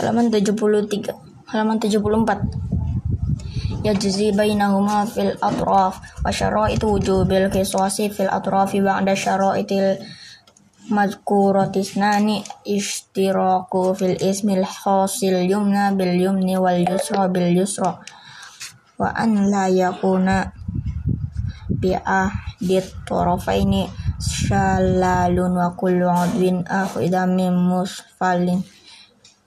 halaman 73 halaman 74 yajzi bainahuma fil atraf wa syaraitu wujubil qisasi fil atrafi ba'da syaraitil madhkuratisnani ishtiraku fil ismil hasil yumna bil yumni wal yusra bil yusra. Wa an la yakuna bi ahdit tarafaini shalalun wa kullu adwin akhidam min musfalin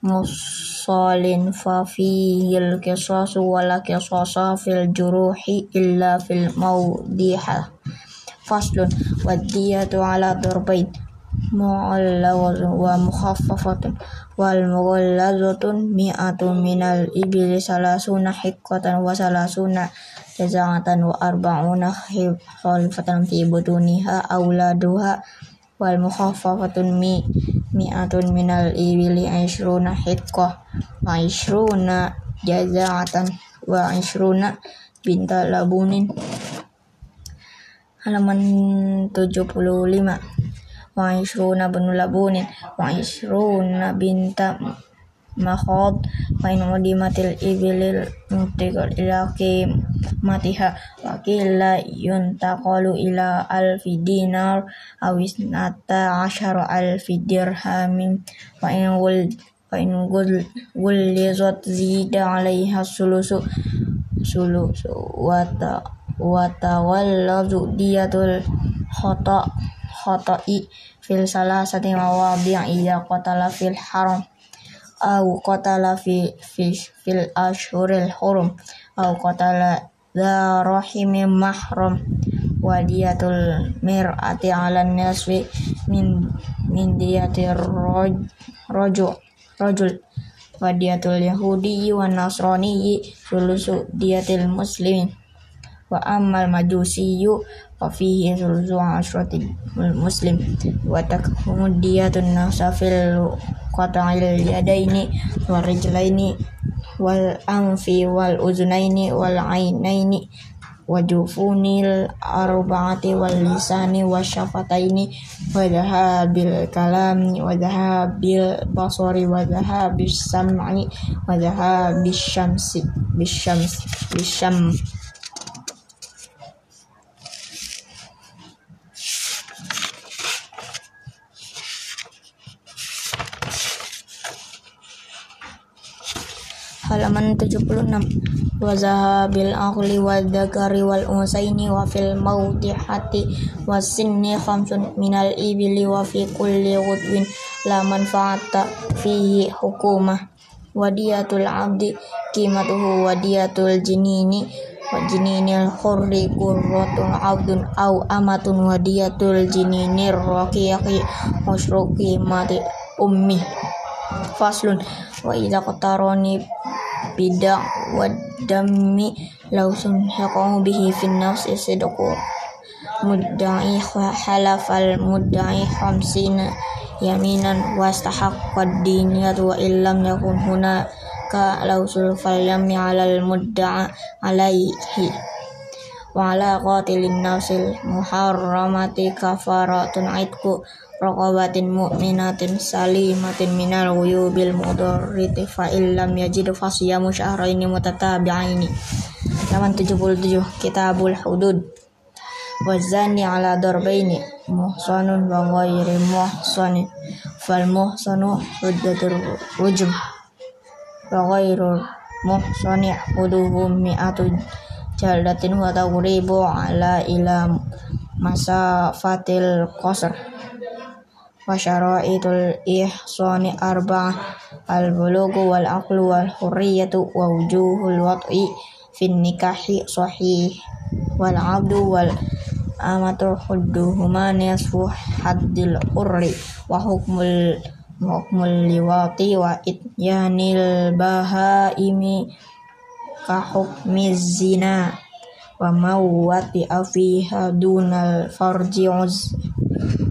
musalin fa fihil kisasu wala kisasa fil juruhi illa fil maudiha faslun wadiyatu ala darbain mu'allawatun wa mukhaffafatun. Wal mughallazatun mi'atun minal ibili salasuna hiqqatan wa salasuna jaza'atan wa arba'una khalfatan fi butuniha awladuha wal mukhaffafatun mi mi'atun minal ibili ishruna hiqqah wa ishruna jaza'atan wa ishruna binta labunin. Halaman 75 wa ishruna benu labunin. Wa ishruna binta makhod wa in udimatil ibilil mutiqal ila matiha wa qila yuntaqalu ila alfi dinar aw isnata asyara alfi dirhamin. Wa in gul wa in gul gulizat zida alaiha sulusu sulusu wa ta wa tawallazu diyatul khata khata'i fil salasati mawadi'i idza qatala fil haram au qatala fil dha rahimi mahram mir'ati ala naswi min min diyatir rajul rajul wadiyatul yahudi wa nasrani sulusu diyatil muslimin. Wa amal majusiyu wa fihi sulusu asyrati muslim. Wa takhumu diyatun nasafil qata'il yadaini wal rijlaini wal anfi wal uzunaini wal ainaini wa jufunil arba'ati wal lisani wa syafataini wa dhahabil kalami wa dhahabil basari wa dhahabis sam'i wa dhahabis syamsi bisyams bisyam halaman 76 wa zahabil aqli wa dzakari wal unsaini wa fil maudihati wa sinni khamsun minal ibili wa fi kulli ghudwin la manfaata fihi hukumah wadiyatul abdi qimatuhu wadiyatul jinini wa jininil hurri qurratun abdun au amatun wadiyatul jininir raqiqi musyruqi mati ummi faslun wa idza qatarani bida wa dammi lausun yaqamu bihi fin nafsi sidqu. Mudda'i halafal mudda'i khamsina yaminan wastahaqqa diniyat wa illam yakun huna ka lausul falyami alal mudda'a alaihi. Wa ala qatilin nafsil muharramati kafaratun aitku raqabatin mu'minatin salimatin minal ghuyubil mudarriti fa illam yajid fasiyamu syahraini mutatabi'aini. Halaman 77 kitabul hudud. Wazani ala darbaini muhsanun wa ghairi muhsanin fal muhsanu huddatur rujum wa ghairu muhsani huduhum mi'atu jaldatin wa tawribu ala ila masafatil qasr wa syara'itul ihsani arba'ah al bulugu wal aqlu wal hurriyatu wa wujuhul wat'i fin nikahi sahih wal abdu wal amatu hudduhuma nisfu haddil hurri wa hukmul hukmul liwati wa ityanil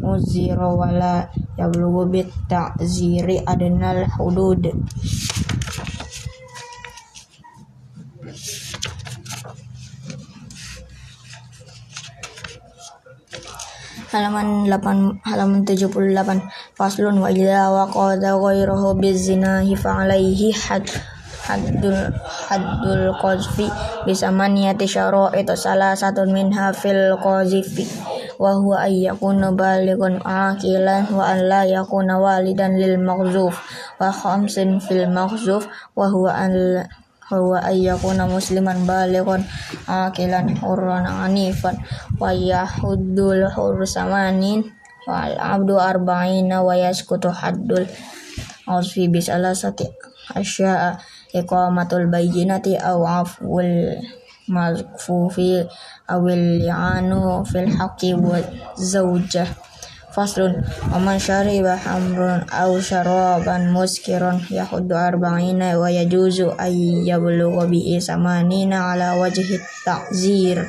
uzira wala yablughu bit ta'ziri adnal hudud halaman 8 halaman 78 faslun wa idza waqada ghayruhu bizinahi fa alaihi had haddul haddul qazfi bisamaniyati itu salah satu minha fil qazfi wa huwa ay yakuna balighun aqilan wa an la yakuna walidan lil maghzuf wa khamsin fil maghzuf wa huwa an huwa ay yakuna musliman balighun aqilan hurran anifan wa yahuddul hursamanin wal abdu arba'ina wa yaskutu haddul Ausfi bisalasati asya'a iqamatul bayyinati aw afwul mazfufi awil li'anu fil haqqi wa zawjah faslun man syariba hamrun aw syaraban muskiran yahuddu arba'ina wa yajuzu ay yablugha bi samanina ala wajhi ta'zir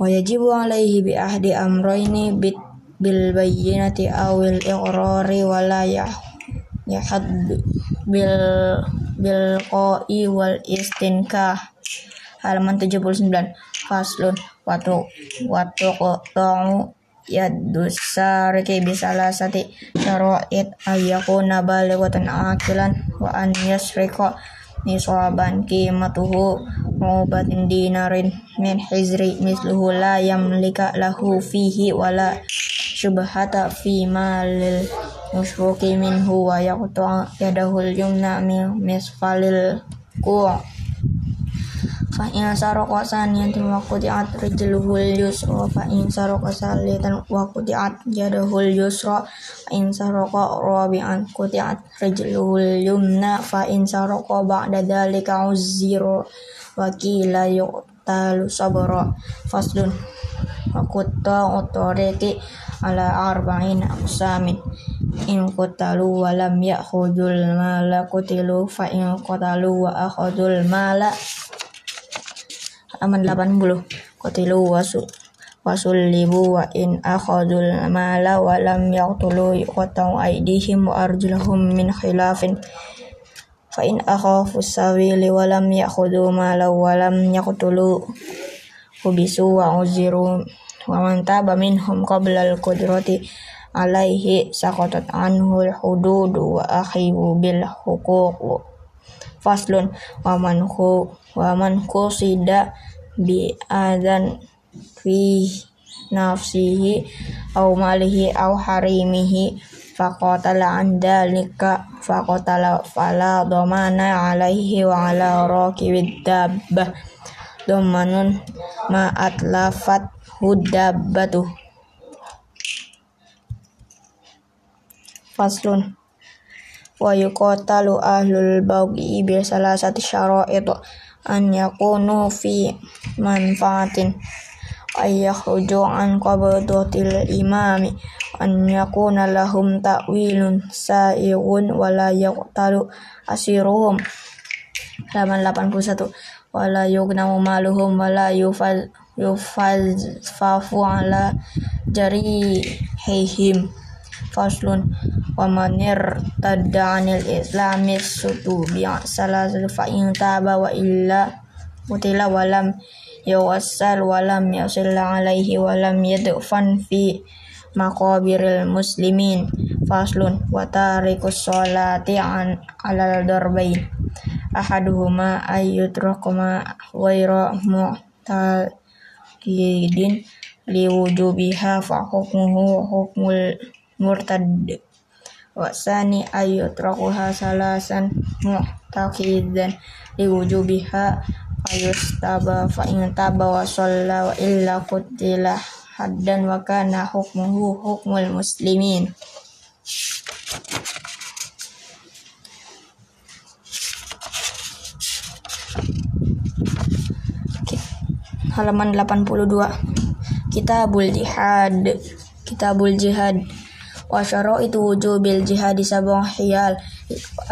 wa yajibu alaihi bi ahdi amrayni bit bil bayyinati halaman 79 faslun. Watu watu qata'u yadus sariki bisalah sati. Syara'id ayyakuna balighatan akilan. Wa an yasrika nisaban qimatuhu mubatin dinarin. Min hizri misluhu la yamlika lahu fihi wala syubhata fi malil musruki minhu wa yaqta yadahul yumna min misfalil ku' fa in saraka saniyatin wa quti'at rijluhul yusra fa in saraka salitan wa quti'at yadahul yusra fa in saraka rabi'an quti'at rijluhul yumna fa in saraka ba'da dhalika uzziru wa qila yuqtalu sabra faslun wa qutta utoriki ala arba'in aqsamin in qatalu wa lam ya'khudul mala qutilu fa in qatalu wa akhadul mala halaman 80 qutilu wasu wasullibu wa in akhadul mala wa lam yaqtulu yuqtau aydihim wa arjuluhum min khilafin. Fa in akhafu sawili wa lam ya'khudhu mala wa lam yaqtulu hubisu wa uziru wa man taba minhum qabla al-qudrati alaihi sakotot anhu hudud wa akhibu bil huquq. Faslun wa man khu wa man qusida bi adan fi nafsihi au malihi au harimihi faqatala an dalika faqatala fala domana alaihi wa ala rakibid dabbah. Domanun ma atlafat hudabbatuh faslun wa yuqatalu ahlul baghi bi salasati syara'id an yakunu fi manfaatin ay yakhruju an qabdatil imami an yakuna lahum ta'wilun sa'igun wa la yuqtalu asiruhum halaman 81 wala yugnamu maluhum wala yufaz yufaz fafu ala jari hihim faslun wa manir tadda anil islami sutu bi'a salah fa in taba wa illa mutila walam yawassal walam yasil alaihi walam yadfan fi maqabiril muslimin faslun wa tarikus sholati an alal darbain ahaduhuma ayyutrukuma waira mu'taqidin liwujubiha fa hukmuhu hukmul murtad. Wa sani ayutrakuha salasan mu'taqidan liwujubiha ayustaba fa in taba wa shalla wa illa qutila haddan wa kana hukmuhu hukmul muslimin. Halaman 82 Kitabul Jihad. Kitabul Jihad wa syaraitu wujubil jihadi sab'un hiyal.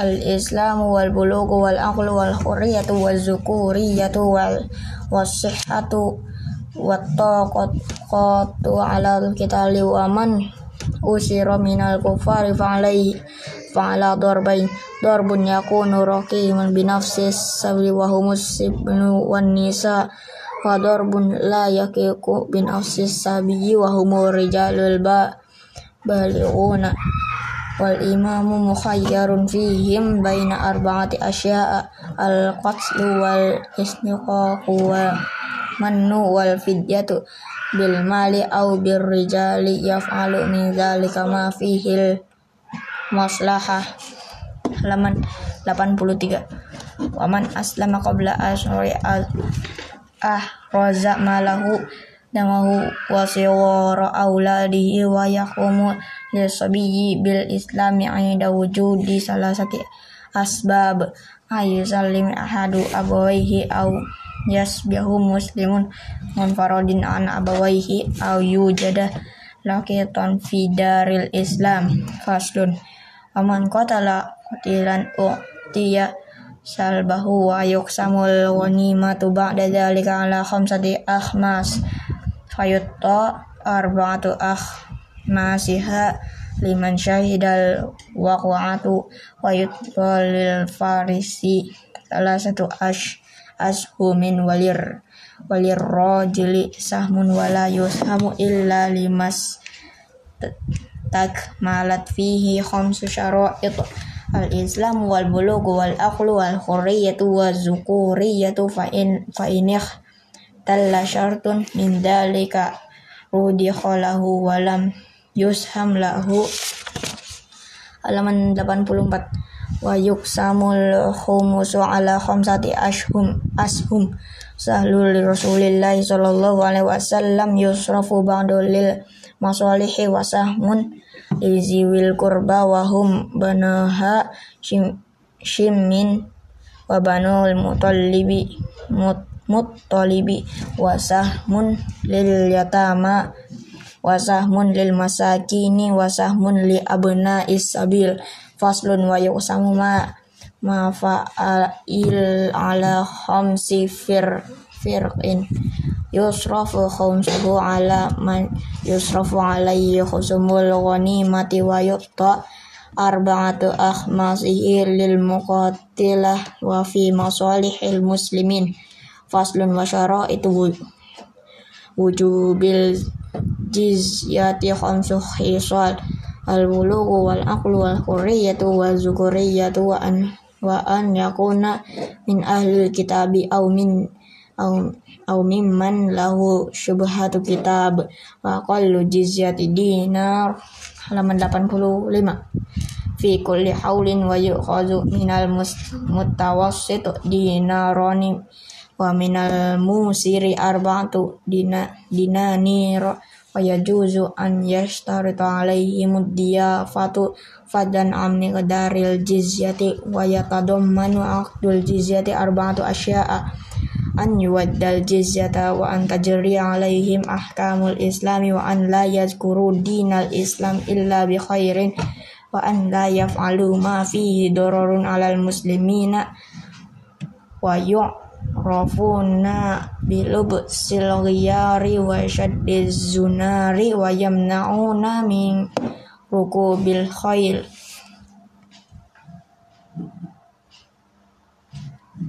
Al-islamu wal bulugu wal aqlu wal hurriyatu wal zukuriyatu wal wasihhatu wat taqatu ala al-qitali wa man usira minal kufari fa'alai fa'ala darbain. Darbun yakunu raqiman binafsis sabi wa humus ibnu wan nisa. Wa darbun la yakiku binafsis sabi wa humur rijalul ba' balighuna wal imamu mukhayyarun fihim baina arba'ati asya'a. Al qatlu wal isniqaqu wa mannu wal fidyatu bil mali au bir rijali yaf'alu min dzalika ma fihil maslahah halaman 83 waman aslama qabla asyri ah raza malahu damahu wa siwara auladihi wa yaqumu lisabiyyi bil islami inda wujudi salasati asbab ayu salim ahadu abawaihi au yasbihu muslimun munfaradin an abawaihi au yujada lakitan fi daril islam faslun aman qatala qatilan u'tiya salbahu wa yuqsamul ghanimatu ba'da dzalika ala khamsati akhmas fayutta arba'atu akhmasiha liman syahidal waqwa'atu wa yutbalil farisi salah satu ash ashumin walir walir rojili sahmun wala yushamu illa limas tak malat fihi khamsu syara'it. Al-islam wal bulugu wal aqlu wal khurriyatu wa zukuriyatu fa in fa inih talla syartun min dalika rudi khalahu walam yusham lahu. Halaman 84 wa yuksamul khumusu ala khamsati ashum ashum sahlul rasulillahi sallallahu alaihi wasallam yusrafu ba'du lil masalihi wa sahmun liziwil kurba wa hum banaha shim, shimmin wa banul mutallibi mut, muttalibi wa sahmun lil yatama wasahmun lil masakini wasahmun li abna isabil faslun wa yuqsamu ma ma fa'il ala khamsi fir firqin. Yusrafu khamsuhu ala man yusrafu alaihi khusumul ghanimati wa yuqta arba'atu akhmasihi lil muqatilah wa fi masalihil muslimin faslun wa syaraitu wujubil jizyati khamsu khisal. Al bulughu wal aqlu wal hurriyatu wal zukuriyatu wa an wa an yakuna min ahli kitabi au min au au mimman lahu syubhatu kitab. Wa qallu jizyati dinar halaman 85 fi kulli haulin wa yu'khazu minal mutawassit dinarani wa minal musiri arba'atu dina dinanir wa yajuzu an yashtarita alaihim diyafatu fadan amni qadaril jizyati wa yatadammanu aqdul jizyati arba'atu asya'a an yuwaddal jizyata wa an tajri alaihim ahkamul islami wa an la yazkuru dinal islam illa bi khairin wa an la yaf'alu ma fihi dararun alal muslimina wa yu' rafuna bilub silghiyari wa syaddiz zunari wa yamna'una min ruku bil khail